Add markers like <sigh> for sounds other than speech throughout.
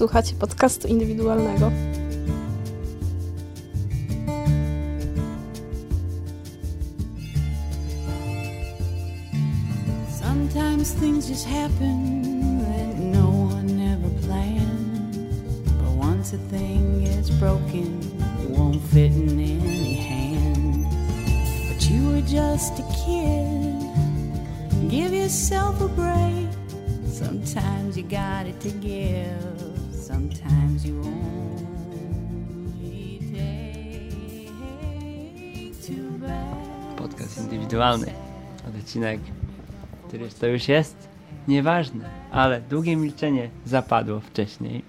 Słuchacie podcastu indywidualnego. Sometimes things just happen that no one ever planned. But once a thing gets broken, it won't fit in any hand. But you were just a kid. Give yourself a break. Sometimes you got it to give. Podcast indywidualny. Odcinek, który to już jest nieważne, ale długie milczenie zapadło wcześniej.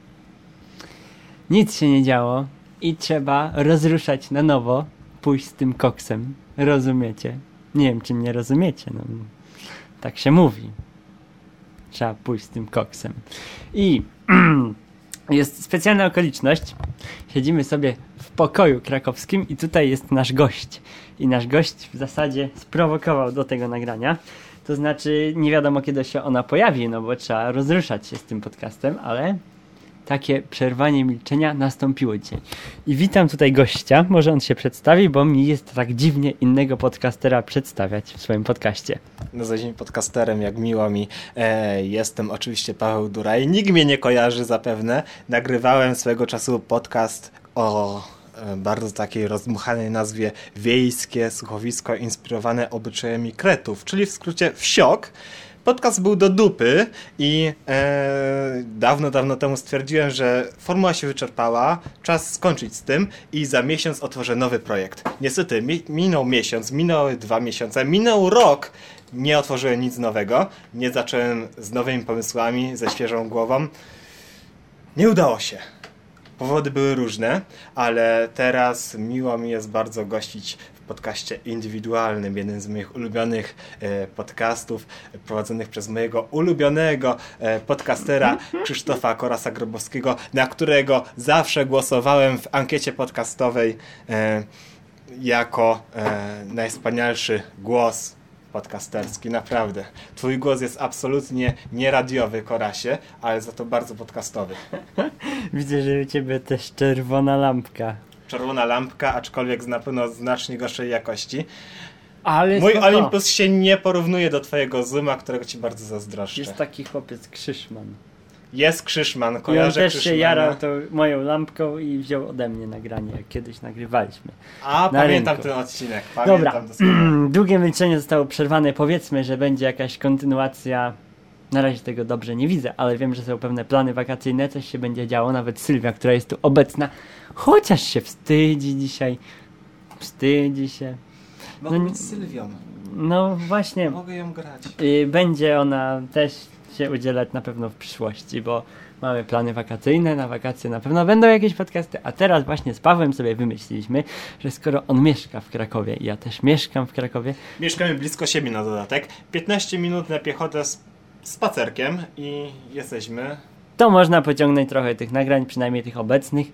Nic się nie działo i trzeba rozruszać na nowo, pójść z tym koksem. Rozumiecie? Nie wiem, czy mnie rozumiecie. No, tak się mówi. Trzeba pójść z tym koksem. I <clears throat> jest specjalna okoliczność. Siedzimy sobie w pokoju krakowskim i tutaj jest nasz gość. I nasz gość w zasadzie sprowokował do tego nagrania. To znaczy, nie wiadomo kiedy się ona pojawi, no bo trzeba rozruszać się z tym podcastem, ale takie przerwanie milczenia nastąpiło dzisiaj. I witam tutaj gościa. Może on się przedstawi, bo mi jest tak dziwnie innego podcastera przedstawiać w swoim podcaście. Nazywam się podcasterem, jak miło mi. E, jestem oczywiście Paweł Duraj. Nikt mnie nie kojarzy zapewne. Nagrywałem swego czasu podcast o e, bardzo takiej rozdmuchanej nazwie Wiejskie Słuchowisko inspirowane obyczajami kretów, czyli w skrócie wsiok. Podcast był do dupy i e, dawno, dawno temu stwierdziłem, że formuła się wyczerpała, czas skończyć z tym i za miesiąc otworzę nowy projekt. Niestety mi, minął miesiąc, minęły dwa miesiące, minął rok, nie otworzyłem nic nowego, nie zacząłem z nowymi pomysłami, ze świeżą głową. Nie udało się. Powody były różne, ale teraz miło mi jest bardzo gościć w podcaście indywidualnym, jednym z moich ulubionych e, podcastów, prowadzonych przez mojego ulubionego e, podcastera <laughs> Krzysztofa Korasa Grobowskiego, na którego zawsze głosowałem w ankiecie podcastowej e, jako najwspanialszy głos podcasterski, naprawdę. Twój głos jest absolutnie nieradiowy, Korasie, ale za to bardzo podcastowy. <laughs> Widzę, że u ciebie też czerwona lampka. Czerwona lampka, aczkolwiek na pewno znacznie gorszej jakości. Ale Mój spoko. Olympus się nie porównuje do twojego Zuma, którego ci bardzo zazdroszczę. Jest taki chłopiec Krzyszman. Jest Krzyszman, I on kojarzę też się jarał tą moją lampką i wziął ode mnie nagranie, jak kiedyś nagrywaliśmy. A, na pamiętam rynku. ten odcinek, pamiętam Dobra, doskonale. <clears throat> długie milczenie zostało przerwane. Powiedzmy, że będzie jakaś kontynuacja. Na razie tego dobrze nie widzę, ale wiem, że są pewne plany wakacyjne, coś się będzie działo. Nawet Sylwia, która jest tu obecna, chociaż się wstydzi dzisiaj. Wstydzi się. Mogę no być Sylwią, No właśnie, mogę ją grać. y, będzie ona też się udzielać na pewno w przyszłości, bo mamy plany wakacyjne, na wakacje na pewno będą jakieś podcasty, a teraz właśnie z Pawłem sobie wymyśliliśmy, że skoro on mieszka w Krakowie i ja też mieszkam w Krakowie, Mieszkamy blisko siebie na dodatek. 15 minut na piechotę z spacerkiem i jesteśmy to można pociągnąć trochę tych nagrań, przynajmniej tych obecnych,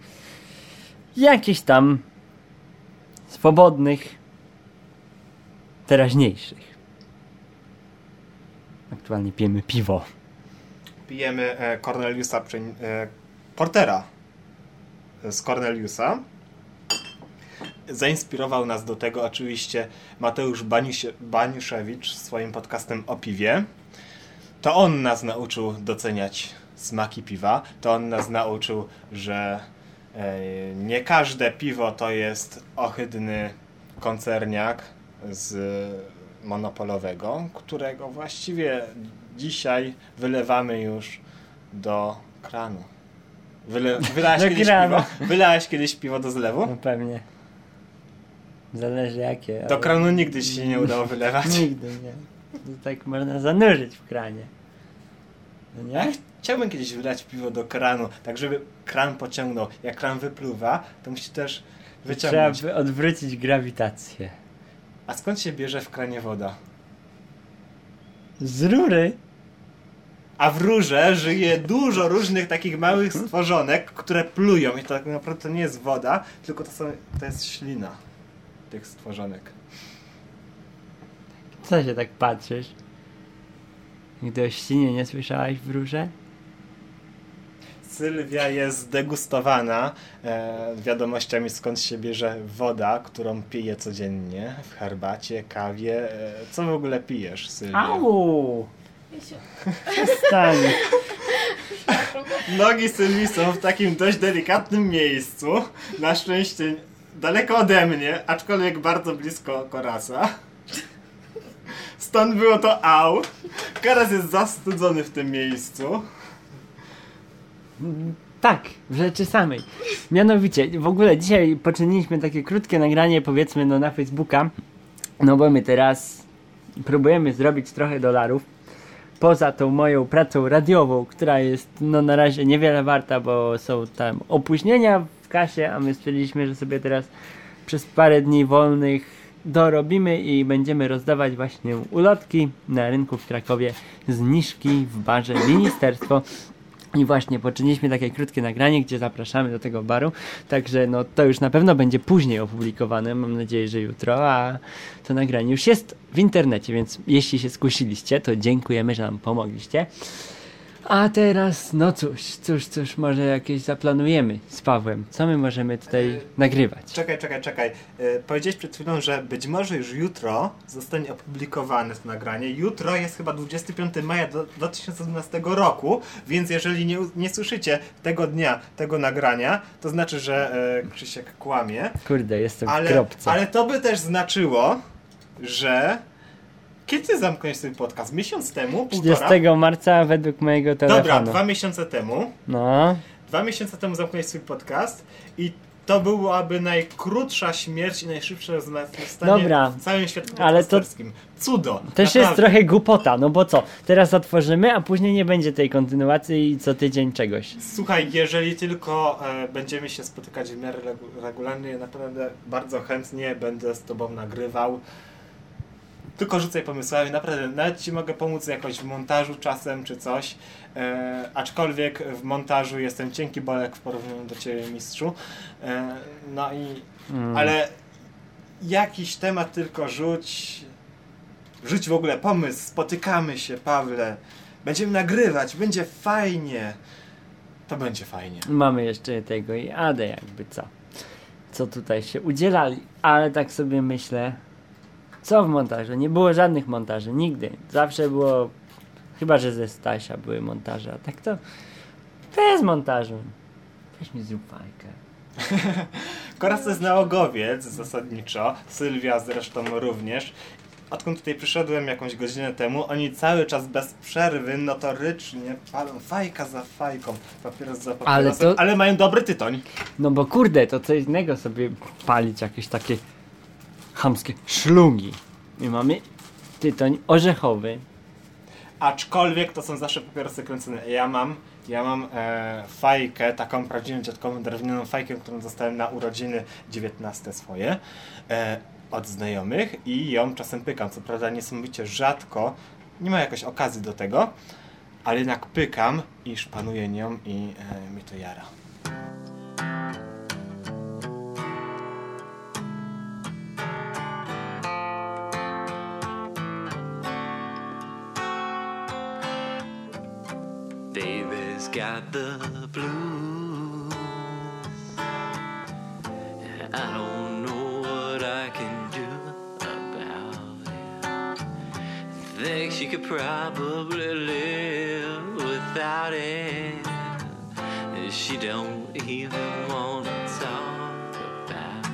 jakichś tam swobodnych, teraźniejszych. Aktualnie pijemy piwo. pijemy e, Corneliusa, e, Portera z Corneliusa. Zainspirował nas do tego oczywiście Mateusz Banisie- Baniszewicz swoim podcastem o piwie. To on nas nauczył doceniać smaki piwa. To on nas nauczył, że e, nie każde piwo to jest ohydny koncerniak z monopolowego, którego właściwie dzisiaj wylewamy już do kranu. Wyle, Do kiedyś kranu. piwo? wylałeś kiedyś piwo do zlewu? No pewnie. Zależy jakie. Do ale- kranu nigdy się nie udało wylewać. <laughs> Nigdy nie. To tak można zanurzyć w kranie. No Ja nie? chciałbym kiedyś wylać piwo do kranu, tak żeby kran pociągnął. Jak kran wypluwa, to musi też Trzeba wyciągnąć. by odwrócić grawitację. A skąd się bierze w kranie woda? Z rury? A w rurze żyje dużo różnych takich małych stworzonek, które plują. I to tak naprawdę to nie jest woda, tylko to, są, to jest ślina tych stworzonek. Co się tak patrzysz? Nigdy o ścinie nie słyszałaś w rurze? Sylwia jest zdegustowana e, wiadomościami skąd się bierze woda, którą pije codziennie w herbacie, kawie. E, co w ogóle pijesz, Sylwia? Au! Przestań. Nogi Sylwii są w takim dość delikatnym miejscu. Na szczęście daleko ode mnie, aczkolwiek bardzo blisko Korasa. Stąd było to au. Koras jest zastudzony w tym miejscu. Tak, w rzeczy samej. Mianowicie, w ogóle dzisiaj poczyniliśmy takie krótkie nagranie, powiedzmy, no na Facebooka, no bo my teraz próbujemy zrobić trochę dolarów. Poza tą moją pracą radiową, która jest no na razie niewiele warta, bo są tam opóźnienia w kasie, a my stwierdziliśmy, że sobie teraz przez parę dni wolnych dorobimy i będziemy rozdawać właśnie ulotki na rynku w Krakowie, zniżki w barze Ministerstwo. I właśnie poczyniliśmy takie krótkie nagranie, gdzie zapraszamy do tego baru. Także no to już na pewno będzie później opublikowane. Mam nadzieję, że jutro, a to nagranie już jest w internecie, więc jeśli się skusiliście, to dziękujemy, że nam pomogliście. A teraz, no cóż, cóż, cóż, może jakieś zaplanujemy z Pawłem. Co my możemy tutaj nagrywać? Czekaj, czekaj, czekaj. E, powiedziałeś przed chwilą, że być może już jutro zostanie opublikowane to nagranie. Jutro jest chyba 25 maja do, 2012 roku, więc jeżeli nie, nie słyszycie tego dnia, tego nagrania, to znaczy, że e, Krzysiek kłamie. Kurde, jestem w Ale, kropce. ale to by też znaczyło, że kiedy zamknąłeś swój podcast? Miesiąc temu? Półtora? 30 marca według mojego telefonu. Dobra, dwa miesiące temu. No, Dwa miesiące temu zamknąłeś swój podcast i to byłaby najkrótsza śmierć i najszybsze zmartwychwstanie Dobra, w całym świecie ale to-. Cudo. Też jest naprawdę. trochę głupota, no bo co? Teraz otworzymy, a później nie będzie tej kontynuacji i co tydzień czegoś. Słuchaj, jeżeli tylko e, będziemy się spotykać w miarę regu- regularnie, naprawdę bardzo chętnie będę z Tobą nagrywał. Tylko rzucaj pomysłami, naprawdę nawet Ci mogę pomóc jakoś w montażu czasem czy coś. E, aczkolwiek w montażu jestem cienki bolek w porównaniu do Ciebie, mistrzu. E, no i Mm. ale jakiś temat tylko rzuć. Rzuć w ogóle pomysł. Spotykamy się, Pawle. Będziemy nagrywać, będzie fajnie. To będzie fajnie. Mamy jeszcze tego i Adę jakby co. Co tutaj się udzielali, ale tak sobie myślę, co w montażu? Nie było żadnych montaży, nigdy. Zawsze było, chyba że ze Stasia były montaże, a tak to bez montażu. Weź mi zrób fajkę. Koras to jest nałogowiec zasadniczo. Sylwia zresztą również. Odkąd tutaj przyszedłem jakąś godzinę temu, oni cały czas bez przerwy notorycznie palą fajka za fajką, papieros za papierosem, ale, to- mają dobry tytoń. No bo kurde, to co innego sobie palić jakieś takie chamskie szlugi. I mamy tytoń orzechowy. Aczkolwiek to są zawsze papierosy kręcone. Ja mam, ja mam e, fajkę, taką prawdziwą dziadkową drewnianą fajkę, którą dostałem na urodziny 19 swoje e, od znajomych i ją czasem pykam. Co prawda niesamowicie rzadko, nie ma jakoś okazji do tego, ale jednak pykam i szpanuję nią i e, mi to jara. The blues. I don't know what I can do about it. Think she could probably live without it. She don't even wanna talk about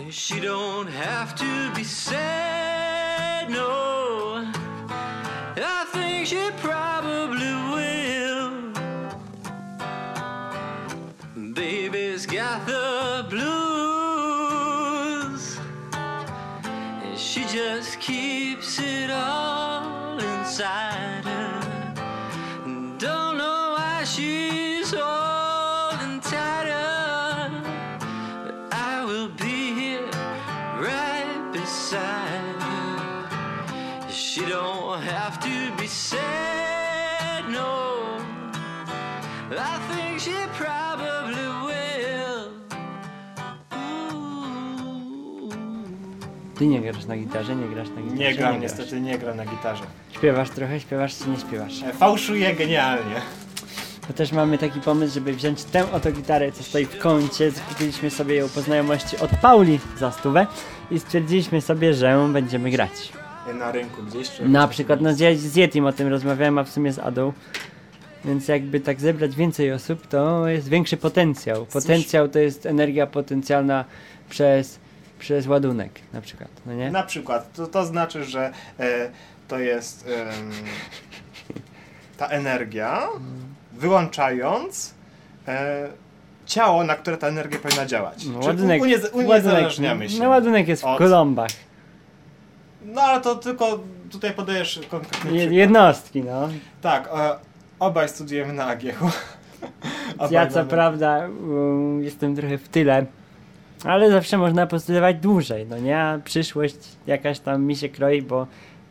it. She don't have to be sad, no. She just keeps it all inside her. Ty nie grasz na gitarze, nie grasz na gitarze. Nie gram, grasz. niestety nie gram na gitarze. Śpiewasz trochę, śpiewasz czy nie śpiewasz? E, fałszuję genialnie. to też mamy taki pomysł, żeby wziąć tę oto gitarę, co stoi w kącie. Zakupiliśmy sobie ją po znajomości od Pauli za stówę i stwierdziliśmy sobie, że będziemy grać. Na rynku gdzieś? Czy Na przykład, no ja z Yetim o tym rozmawiałem, a w sumie z Adą. Więc jakby tak zebrać więcej osób, to jest większy potencjał. Potencjał to jest energia potencjalna przez, przez ładunek na przykład, no nie? Na przykład, to, to znaczy, że e, to jest em, ta energia, wyłączając e, ciało, na które ta energia powinna działać. No, ładunek, unie, uniezależniamy się. no ładunek jest w od- kolombach. No ale to tylko tutaj podajesz konkretny Je, jednostki, no. Tak, e, obaj studiujemy na AGH. Ja co prawda um, jestem trochę w tyle, ale zawsze można postudiować dłużej, no nie? A przyszłość jakaś tam mi się kroi, bo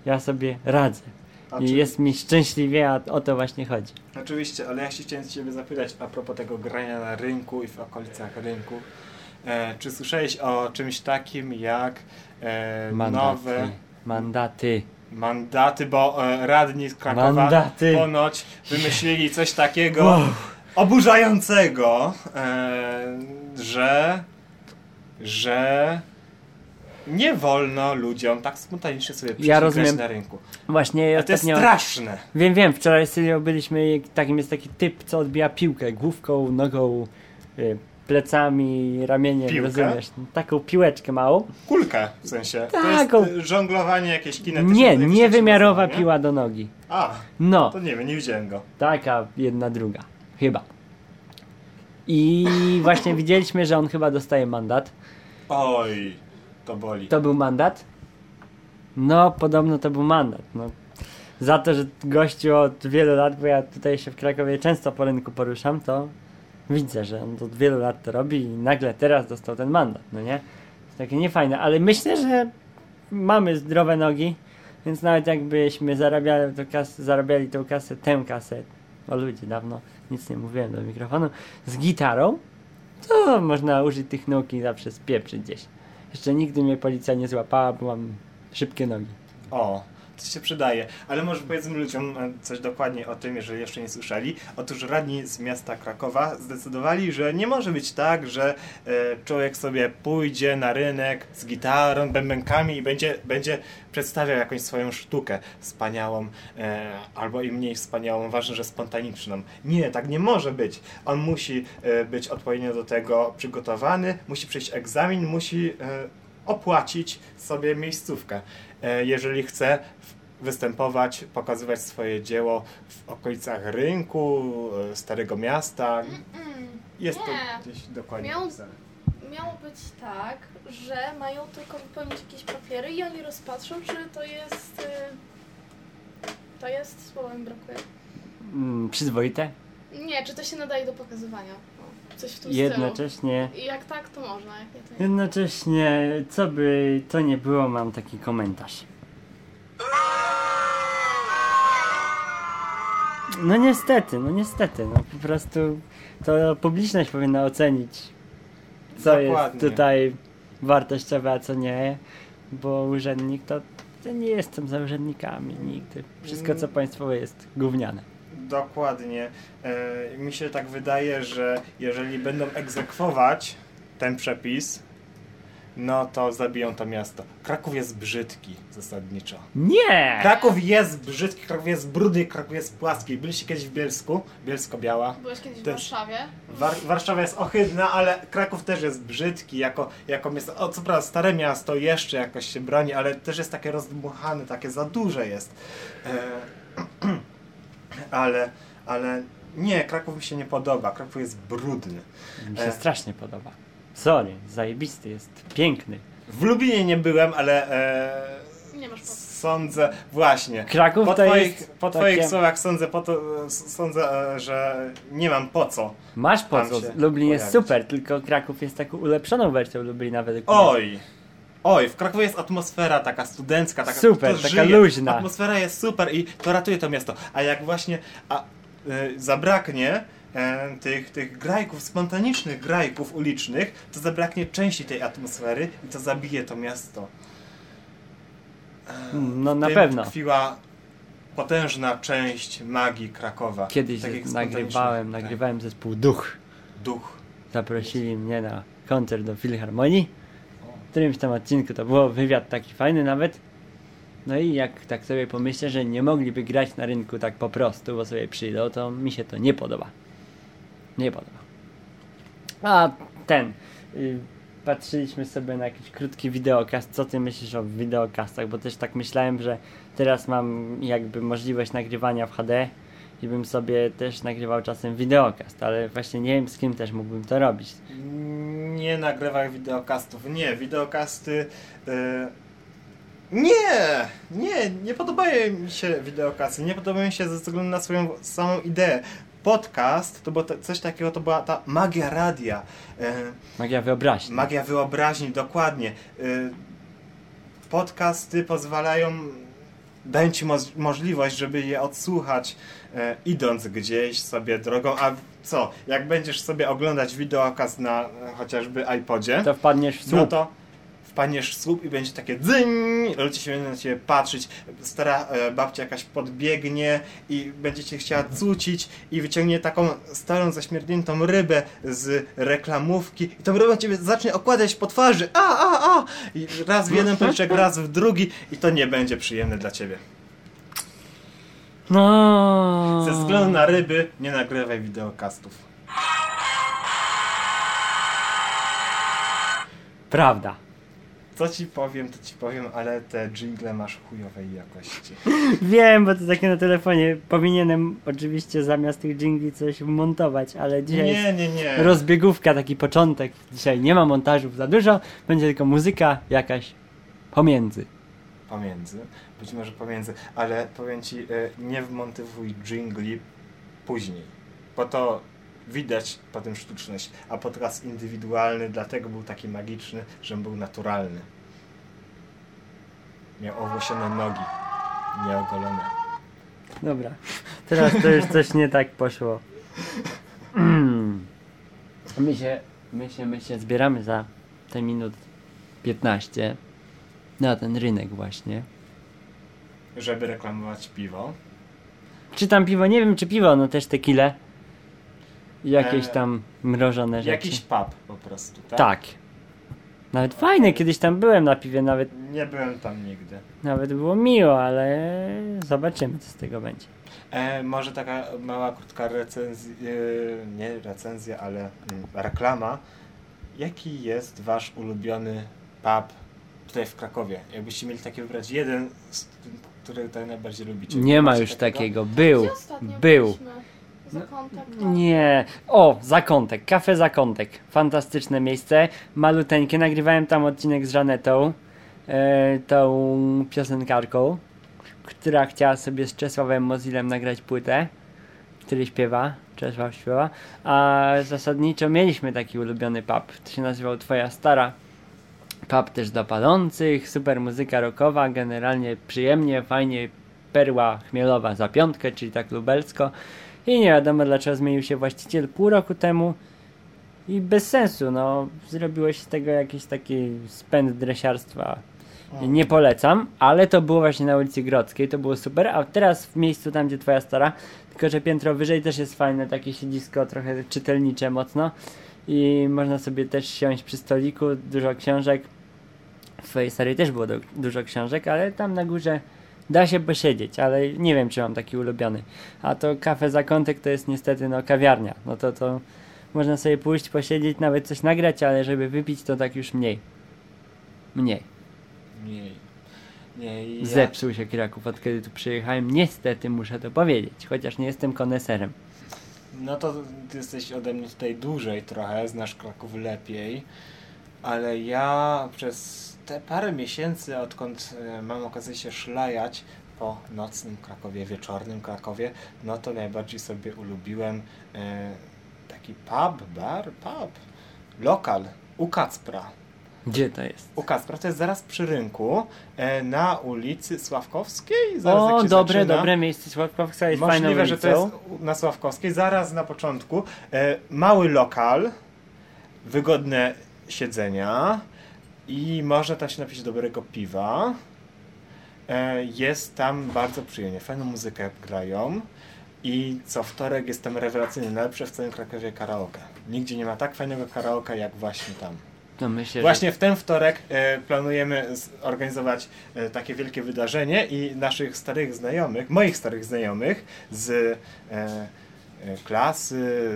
ja sobie radzę. I jest mi szczęśliwie, a o to właśnie chodzi. Oczywiście, ale ja się chciałem Ciebie zapytać a propos tego grania na rynku i w okolicach rynku. E, czy słyszałeś o czymś takim jak e, Mandaty. nowe Mandaty. mandaty, bo e, radni z Krakowa Mandaty. ponoć wymyślili coś takiego Wow. oburzającego, e, że że nie wolno ludziom tak spontanicznie sobie Ja rozumiem. na rynku. Właśnie A to jest straszne. Wiem, wiem, wczoraj z Sylią byliśmy, takim jest taki typ, co odbija piłkę główką, nogą, y, plecami, ramieniem, Piłkę? rozumiesz? Taką piłeczkę małą. Kulkę w sensie. Taką. To jest żonglowanie jakieś kinetyczne. Nie, niewymiarowa nie? piła do nogi. A, No, to nie wiem, nie widziałem go. taka jedna, druga. Chyba. I właśnie widzieliśmy, że on chyba dostaje mandat. Oj, to boli. To był mandat? No, podobno to był mandat. No. Za to, że gościu od wielu lat, bo ja tutaj się w Krakowie często po rynku poruszam, to widzę, że on od wielu lat to robi i nagle teraz dostał ten mandat, no nie? To takie niefajne, ale myślę, że mamy zdrowe nogi, więc nawet jakbyśmy zarabiali, to kas, zarabiali tą kasę, tę kasę, o ludzie, dawno nic nie mówiłem do mikrofonu, z gitarą, to można użyć tych nóg i zawsze spieprzyć gdzieś. Jeszcze nigdy mnie policja nie złapała, bo mam szybkie nogi. O, to się przydaje. Ale może powiedzmy ludziom e, coś dokładnie o tym, jeżeli jeszcze nie słyszeli. Otóż radni z miasta Krakowa zdecydowali, że nie może być tak, że e, człowiek sobie pójdzie na rynek z gitarą, bębenkami i będzie, będzie przedstawiał jakąś swoją sztukę wspaniałą e, albo i mniej wspaniałą, ważne, że spontaniczną. Nie, tak nie może być. On musi być odpowiednio do tego przygotowany, musi przejść egzamin, musi opłacić sobie miejscówkę, e, jeżeli chce występować, pokazywać swoje dzieło w okolicach rynku, e, Starego Miasta. Mm, Jest Nie. to gdzieś dokładnie Miał-. Miało być tak, że mają tylko wypełnić jakieś papiery i oni rozpatrzą, czy to jest... y, To jest, słowa mi brakuje. Mm, przyzwoite, Nie, czy to się nadaje do pokazywania. Coś w tym stylu. jednocześnie I jak tak, to można, jak nie, to nie. Jednocześnie, co by to nie było, mam taki komentarz. No niestety, no niestety, no po prostu to publiczność powinna ocenić, co jest Dokładnie. tutaj wartościowe, a co nie, bo urzędnik to, to nie jestem za urzędnikami nigdy. Wszystko co państwowe jest gówniane. Dokładnie. E, mi się tak wydaje, że jeżeli będą egzekwować ten przepis, no to zabiją to miasto. Kraków jest brzydki zasadniczo. Nie! Kraków jest brzydki, Kraków jest brudny, Kraków jest płaski. Byliście kiedyś w Bielsku? Bielsko-Biała. Byłeś kiedyś w Warszawie? War Warszawa jest ohydna, ale Kraków też jest brzydki jako, jako miasto. O, co prawda stare miasto jeszcze jakoś się broni, ale też jest takie rozdmuchane, takie za duże jest. E, <clears throat> ale, ale nie, Kraków mi się nie podoba. Kraków jest brudny. Mi się E. strasznie podoba. Sorry, zajebisty jest, piękny. W Lublinie nie byłem, ale e, Nie masz po co. sądzę, właśnie. Kraków Po to twoich, jest po takie- twoich słowach sądzę, po to, sądzę, e, że nie mam po co. Masz po co, Lublin jest pojawić. super, tylko Kraków jest taką ulepszoną wersją Lublina według mnie. Oj! W Krakowie jest atmosfera taka studencka, taka Super, taka żyje. luźna. Atmosfera jest super i to ratuje to miasto. A jak właśnie a, y, zabraknie e, tych, tych grajków, spontanicznych grajków ulicznych, to zabraknie części tej atmosfery i to zabije to miasto. E, No na pewno. tkwiła potężna część magii Krakowa. Kiedyś Takich nagrywałem, nagrywałem zespół Duch. Tak, duch. Zaprosili mnie na koncert do Filharmonii. Którymś tam odcinku to było wywiad taki fajny nawet. No i jak tak sobie pomyślę, że nie mogliby grać na rynku tak po prostu, bo sobie przyjdą, to mi się to nie podoba. Nie podoba. A ten. Y, patrzyliśmy sobie na jakiś krótki wideokast. Co ty myślisz o wideokastach? Bo też tak myślałem, że teraz mam jakby możliwość nagrywania w HD i bym sobie też nagrywał czasem wideokast, ale właśnie nie wiem z kim też mógłbym to robić. Nie nagrywaj wideokastów. Nie, wideokasty. e, Nie! Nie, nie podobają mi się wideokasty. Nie podobają mi się ze względu na swoją samą ideę. Podcast to było to, coś takiego, to była ta magia radia. E, Magia wyobraźni. Magia wyobraźni, dokładnie. Y, Podcasty pozwalają, dają ci mo- możliwość, żeby je odsłuchać e, idąc gdzieś sobie drogą, a co, jak będziesz sobie oglądać wideokaz na e, chociażby iPodzie, To wpadniesz w słup. no to wpadniesz w słup i będzie takie dzyń, ludzie się będą na ciebie patrzeć, stara e, babcia jakaś podbiegnie i będzie cię chciała cucić i wyciągnie taką starą, zaśmierdniętą rybę z reklamówki i tą rybę ciebie zacznie okładać po twarzy, a, a, a! I raz w jeden policzek, raz w drugi i to nie będzie przyjemne dla ciebie. No. Ze względu na ryby nie nagrywaj wideokastów. Prawda. Co ci powiem, to ci powiem, ale te jingle masz chujowej jakości. <laughs> Wiem, bo to takie na telefonie. Powinienem oczywiście zamiast tych jingli coś montować, ale dzisiaj Nie, nie, nie. rozbiegówka, taki początek. Dzisiaj nie ma montażów za dużo, będzie tylko muzyka jakaś pomiędzy. Pomiędzy, być może pomiędzy, ale powiem ci, e, nie wmontywuj jingli później, bo to widać potem sztuczność, a podcast indywidualny dlatego był taki magiczny, że był naturalny. Miał owłosione nogi, nieogolone. Dobra, teraz to już coś nie tak poszło. <clears throat> My się, my się, my się zbieramy za te minut 15 na ten rynek właśnie. Żeby reklamować piwo. Czy tam piwo? Nie wiem czy piwo, no też tequilę. I Jakieś E, tam mrożone rzeczy. Jakiś pub po prostu, tak? Tak. Nawet fajne, kiedyś tam byłem na piwie, nawet, Nie byłem tam nigdy. nawet było miło, ale zobaczymy co z tego będzie. E, może taka mała, krótka recenzja, nie recenzja, ale mm, reklama. Jaki jest wasz ulubiony pub tutaj w Krakowie? Jakbyście mieli taki wybrać jeden, który tutaj najbardziej lubicie. Nie ma już takiego. Był. Gdzie ostatnio Był. byliśmy? Zakątek, tak? Nie. O, Zakątek, kafe Zakątek. Fantastyczne miejsce. Maluteńkie. Nagrywałem tam odcinek z Żanetą, e, tą piosenkarką, która chciała sobie z Czesławem Mozilem nagrać płytę, który śpiewa. Czesław śpiewa. A zasadniczo mieliśmy taki ulubiony pub. To się nazywał Twoja Stara. Pub też dla palących, super muzyka rockowa, generalnie przyjemnie, fajnie, perła chmielowa za piątkę, czyli tak lubelsko. I nie wiadomo dlaczego zmienił się właściciel pół roku temu. I bez sensu, no. Zrobiłeś z tego jakiś taki spęd dresiarstwa. Nie polecam, ale to było właśnie na ulicy Grodzkiej, to było super, a teraz w miejscu tam, gdzie twoja stara, tylko że piętro wyżej też jest fajne, takie siedzisko trochę czytelnicze mocno. I można sobie też siąść przy stoliku, dużo książek. W twojej starej też było du- dużo książek, ale tam na górze da się posiedzieć, ale nie wiem, czy mam taki ulubiony. A to kafe Zakątek to jest niestety no kawiarnia. No to to można sobie pójść, posiedzieć, nawet coś nagrać, ale żeby wypić to tak już mniej. Mniej. Mniej. Nie, ja, Zepsuł się Kraków od kiedy tu przyjechałem. Niestety muszę to powiedzieć, chociaż nie jestem koneserem. No to ty jesteś ode mnie tutaj dłużej trochę, znasz Kraków lepiej, ale ja przez te parę miesięcy, odkąd e, mam okazję się szlajać po nocnym Krakowie, wieczornym Krakowie, no to najbardziej sobie ulubiłem e, taki pub, bar, pub, lokal u Kacpra. Gdzie to jest? U Kacpra to jest zaraz przy rynku, e, na ulicy Sławkowskiej. Zaraz O, dobre, zaczyna. dobre miejsce. Sławkowska jest fajną Możliwe, ulicą. że to jest na Sławkowskiej, zaraz na początku. Mały lokal, wygodne siedzenia i można tam się napić dobrego piwa. E, Jest tam bardzo przyjemnie, fajną muzykę grają i co wtorek jest tam rewelacyjny, najlepsze w całym Krakowie karaoke. Nigdzie nie ma tak fajnego karaoke jak właśnie tam. To myślę, Właśnie w ten wtorek e, planujemy zorganizować e, takie wielkie wydarzenie i naszych starych znajomych, moich starych znajomych z e, klasy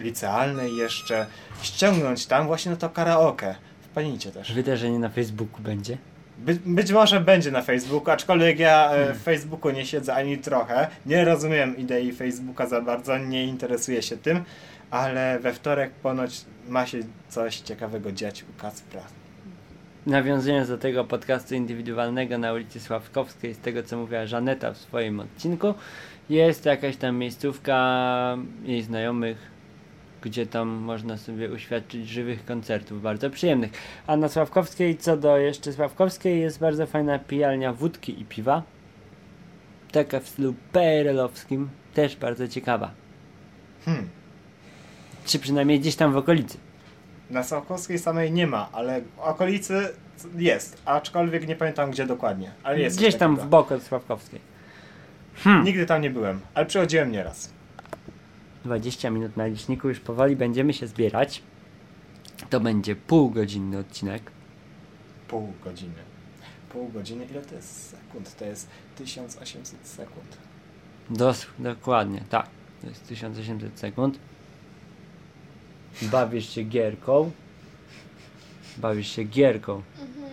licealnej jeszcze ściągnąć tam właśnie na to karaoke. Wpadnijcie też. wydarzenie na Facebooku będzie. By, być może będzie na Facebooku, aczkolwiek ja e, w Facebooku nie siedzę ani trochę. Nie rozumiem idei Facebooka za bardzo, nie interesuję się tym, ale we wtorek ponoć ma się coś ciekawego dziać u Kacpra. Nawiązując do tego podcastu indywidualnego na ulicy Sławkowskiej, z tego co mówiła Żaneta w swoim odcinku, jest jakaś tam miejscówka jej znajomych, gdzie tam można sobie uświadczyć żywych koncertów, bardzo przyjemnych. A na Sławkowskiej, co do jeszcze Sławkowskiej, jest bardzo fajna pijalnia wódki i piwa. Taka w stylu PRL-owskim, też bardzo ciekawa. Hmm. Czy przynajmniej gdzieś tam w okolicy. Na Sałkowskiej samej nie ma, ale w okolicy jest, aczkolwiek nie pamiętam gdzie dokładnie. Ale jest Gdzieś tam w takiego. bok od Sławkowskiej. Hmm. Nigdy tam nie byłem, ale przychodziłem nieraz. 20 minut na liczniku, już powoli będziemy się zbierać. To będzie półgodzinny odcinek. Pół godziny. Pół godziny, ile to jest sekund? To jest 1800 sekund. Dos dokładnie, tak. To jest 1800 sekund. Bawisz się gierką. Bawisz się gierką.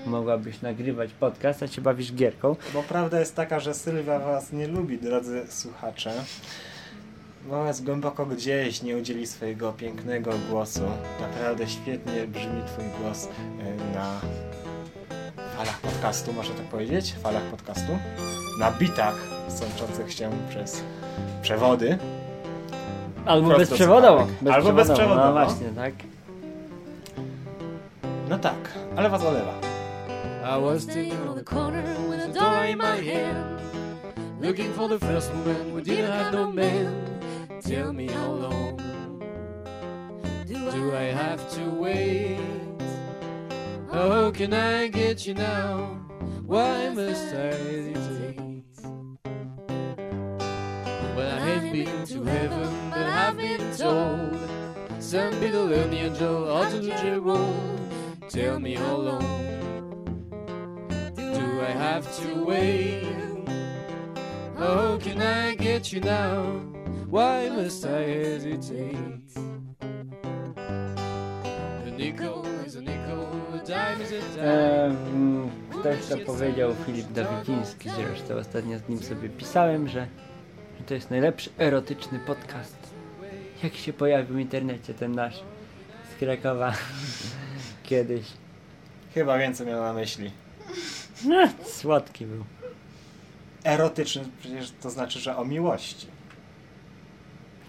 Mogłabyś nagrywać podcast, a się bawisz gierką. Bo prawda jest taka, że Sylwia was nie lubi, drodzy słuchacze. Jest głęboko gdzieś, nie udzieli swojego pięknego głosu. Naprawdę świetnie brzmi twój głos e, na falach podcastu, można tak powiedzieć? Falach podcastu. Na bitach sączących się przez przewody. Albo Prosto bezprzewodowo. słuchawek. Albo bezprzewodowo. No właśnie, tak. No tak, ale was olewa. I was standing on the corner with a dollar in my hand, looking for the first woman we didn't have no man. Tell me how long do I have to wait? How can I get you now? Why must I hesitate? Well, I have been to heaven, but I've been told some people learn the angel out to the. Tell me how long do I have to wait? How can I get you now? Why must I hesitate? A nickel is a nickel, a dime is a dime. Em, ktoś to powiedział, Filip Dawidziński zresztą. Ostatnio z nim sobie pisałem, że, że to jest najlepszy erotyczny podcast. Jak się pojawił w internecie ten nasz z Krakowa <laughs> kiedyś. Chyba więcej miał na myśli. No, słodki był. Erotyczny przecież to znaczy, że o miłości.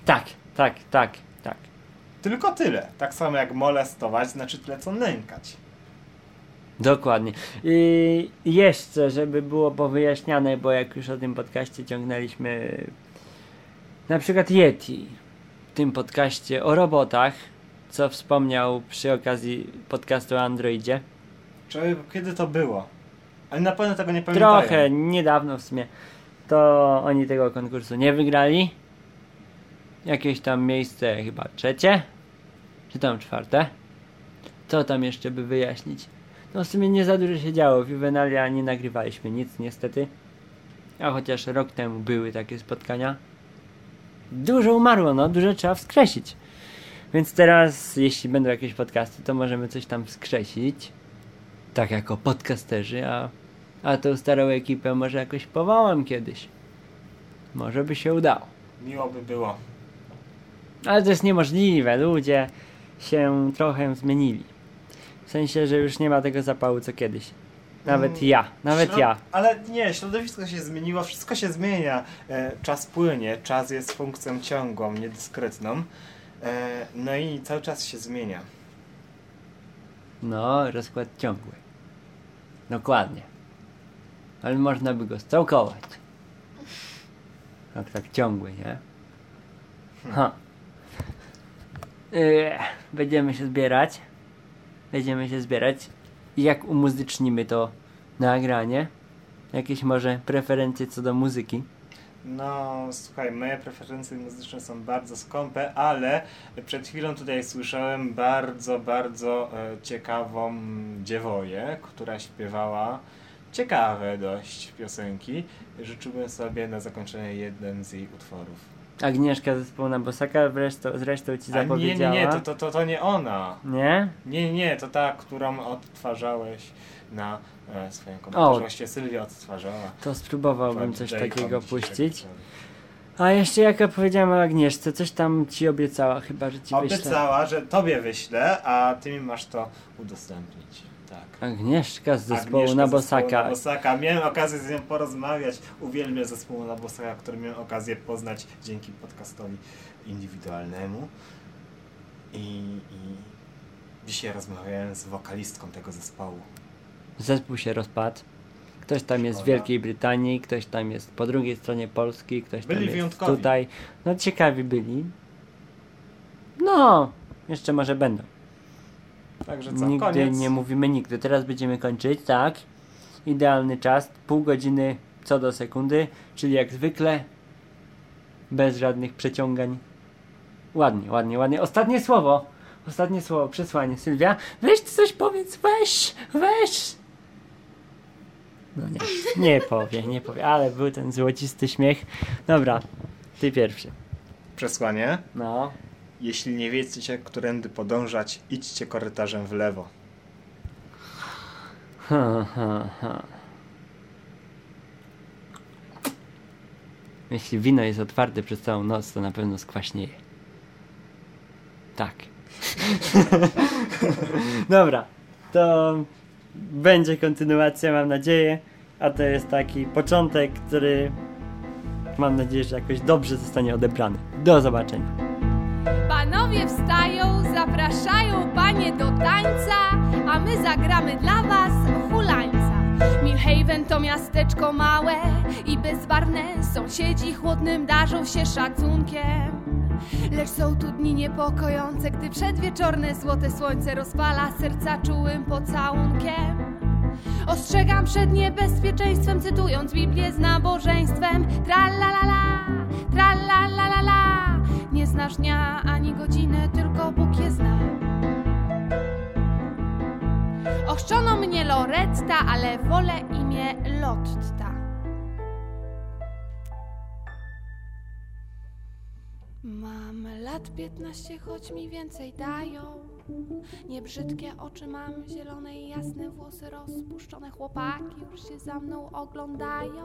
Tak, tak, tak, tak. Tylko tyle. Tak samo jak molestować, znaczy tyle co nękać. Dokładnie. I jeszcze, żeby było powyjaśniane, bo jak już o tym podcaście ciągnęliśmy na przykład Yeti w tym podcaście o robotach, co wspomniał przy okazji podcastu o Androidzie. Czy kiedy to było? Ale na pewno tego nie pamiętają. Trochę niedawno w sumie. To oni tego konkursu nie wygrali. Jakieś tam miejsce chyba trzecie, czy tam czwarte. Co tam jeszcze by wyjaśnić? No w sumie nie za dużo się działo. W Juvenalia nie nagrywaliśmy nic niestety. A chociaż rok temu były takie spotkania. Dużo umarło, no dużo trzeba wskrzesić. Więc teraz, jeśli będą jakieś podcasty, to możemy coś tam wskrzesić. Tak jako podcasterzy, a, a tą starą ekipę może jakoś powołam kiedyś. Może by się udało. Miło by było. Ale to jest niemożliwe. Ludzie się trochę zmienili. W sensie, że już nie ma tego zapału co kiedyś. Nawet Mm, ja, nawet ja. Ale nie, środowisko się zmieniło, wszystko się zmienia. E, czas płynie, czas jest funkcją ciągłą, niedyskretną. E, no i cały czas się zmienia. No, rozkład ciągły. Dokładnie. Ale można by go stołkować. Tak, tak ciągły, nie? Ha. Yy, będziemy się zbierać. Będziemy się zbierać. Jak umuzycznimy to nagranie, Jakieś może preferencje co do muzyki? No, słuchaj, moje preferencje muzyczne są bardzo skąpe, ale przed chwilą tutaj słyszałem bardzo, bardzo e, ciekawą dziewoję, która śpiewała ciekawe dość piosenki. Życzyłbym sobie na zakończenie jeden z jej utworów. Agnieszka zespołu na Bosaka zresztą, zresztą ci A nie, zapowiedziała. nie, nie, to, to, to, nie ona. Nie? Nie, nie, to ta, którą odtwarzałeś na e, swoim komentarzu. O. Właściwie Sylwia odtwarzała. To spróbowałbym coś takiego puścić. A jeszcze jak opowiedziałem o Agnieszce, coś tam ci obiecała chyba, że ci wyślę. Obiecała, że tobie wyślę, a ty mi masz to udostępnić. Tak. Agnieszka z zespołu Agnieszka na z zespołu Bosaka. Na Bosaka. Miałem okazję z nią porozmawiać. Uwielbiam zespołu na Bosaka, który miałem okazję poznać dzięki podcastowi indywidualnemu. I, i dzisiaj rozmawiałem z wokalistką tego zespołu. Zespół się rozpadł. Ktoś tam jest z. Wielkiej Brytanii, ktoś tam jest po drugiej stronie Polski, ktoś Byli tam jest wyjątkowi. tutaj. No ciekawi byli. No, jeszcze może będą. Także co, Nigdy koniec. nie mówimy nigdy. Teraz będziemy kończyć, tak? Idealny czas, pół godziny co do sekundy, czyli jak zwykle bez żadnych przeciągań. Ładnie, ładnie, ładnie. Ostatnie słowo. Ostatnie słowo, przesłanie. Sylwia, weź coś powiedz, weź, weź. No nie, nie powie, nie powie, ale był ten złocisty śmiech. Dobra, ty pierwszy. Przesłanie. No. Jeśli nie wiecie, którędy podążać, idźcie korytarzem w lewo. Ha, ha, ha. Jeśli wino jest otwarte przez całą noc, to na pewno skwaśnieje. Tak. <laughs> Dobra, to będzie kontynuacja, mam nadzieję. A to jest taki początek, który mam nadzieję, że jakoś dobrze zostanie odebrany. Do zobaczenia. Panowie wstają, zapraszają panie do tańca, a my zagramy dla was hulańca. Milhaven to miasteczko małe i bezbarwne, sąsiedzi chłodnym darzą się szacunkiem. Lecz są tu dni niepokojące, gdy przedwieczorne złote słońce rozpala serca czułym pocałunkiem. Ostrzegam przed niebezpieczeństwem, cytując Biblię z nabożeństwem. Tralalala, tralalala, nie znasz dnia ani godziny, tylko Bóg je zna. Ochrzczono mnie Loretta, ale wolę imię Lotta. Mam lat 15, choć mi więcej dają. Niebrzydkie oczy mam, zielone i jasne włosy rozpuszczone. Chłopaki już się za mną oglądają.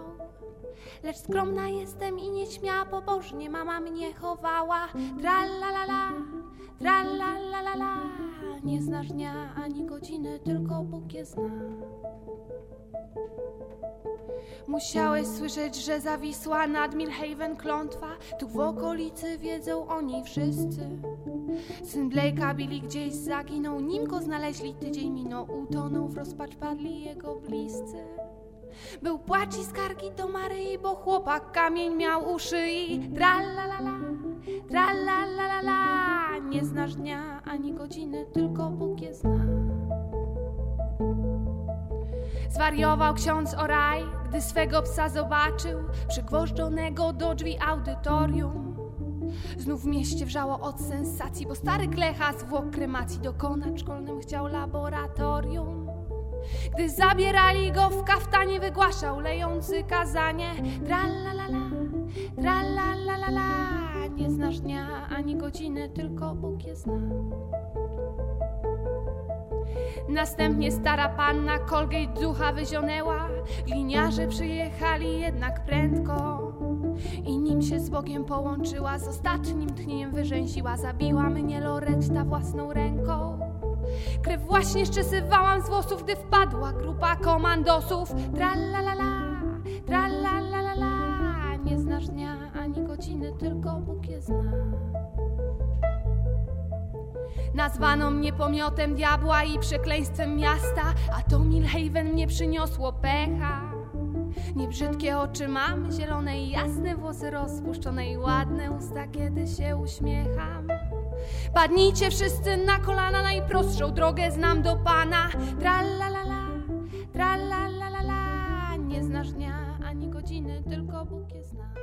Lecz skromna jestem i nieśmiała, pobożnie mama mnie chowała. Tralalala, tralalala. Nie znasz dnia ani godziny, tylko Bóg je zna. Musiałeś słyszeć, że zawisła nad Milhaven klątwa. Tu w okolicy wiedzą o niej wszyscy. Syn Blake'a Billy gdzieś zaginął, nim go znaleźli tydzień minął. Utonął w rozpacz, padli jego bliscy. Był płacz i skargi do Maryi, bo chłopak kamień miał u szyi. Tralalala, tralalala. Nie znasz dnia ani godziny, tylko Bóg je zna. Zwariował ksiądz Oraj, gdy swego psa zobaczył, przygwożdżonego do drzwi audytorium. Znów w mieście wrzało od sensacji, bo stary klecha zwłok kremacji dokonać szkolnym chciał laboratorium. Gdy zabierali go w kaftanie, wygłaszał lejący kazanie. Tralalala, tralalala, nie znasz dnia ani godziny, tylko Bóg je zna. Następnie stara panna Colgate ducha wyzionęła. Gliniarze przyjechali jednak prędko. I nim się z Bogiem połączyła, z ostatnim tchnieniem wyrzęsiła. Zabiła mnie Loretta własną ręką. Krew właśnie szczesywałam z włosów, gdy wpadła grupa komandosów. Tralalala, tralalala, nie znasz dnia ani godziny, tylko Bóg je zna. Nazwano mnie pomiotem diabła i przekleństwem miasta, a to Milhaven mnie przyniosło pecha. Niebrzydkie oczy mam, zielone i jasne włosy rozpuszczone i ładne usta, kiedy się uśmiecham. Padnijcie wszyscy na kolana, najprostszą drogę znam do Pana. Tralalala, tralalala, Nie znasz dnia ani godziny, tylko Bóg je zna.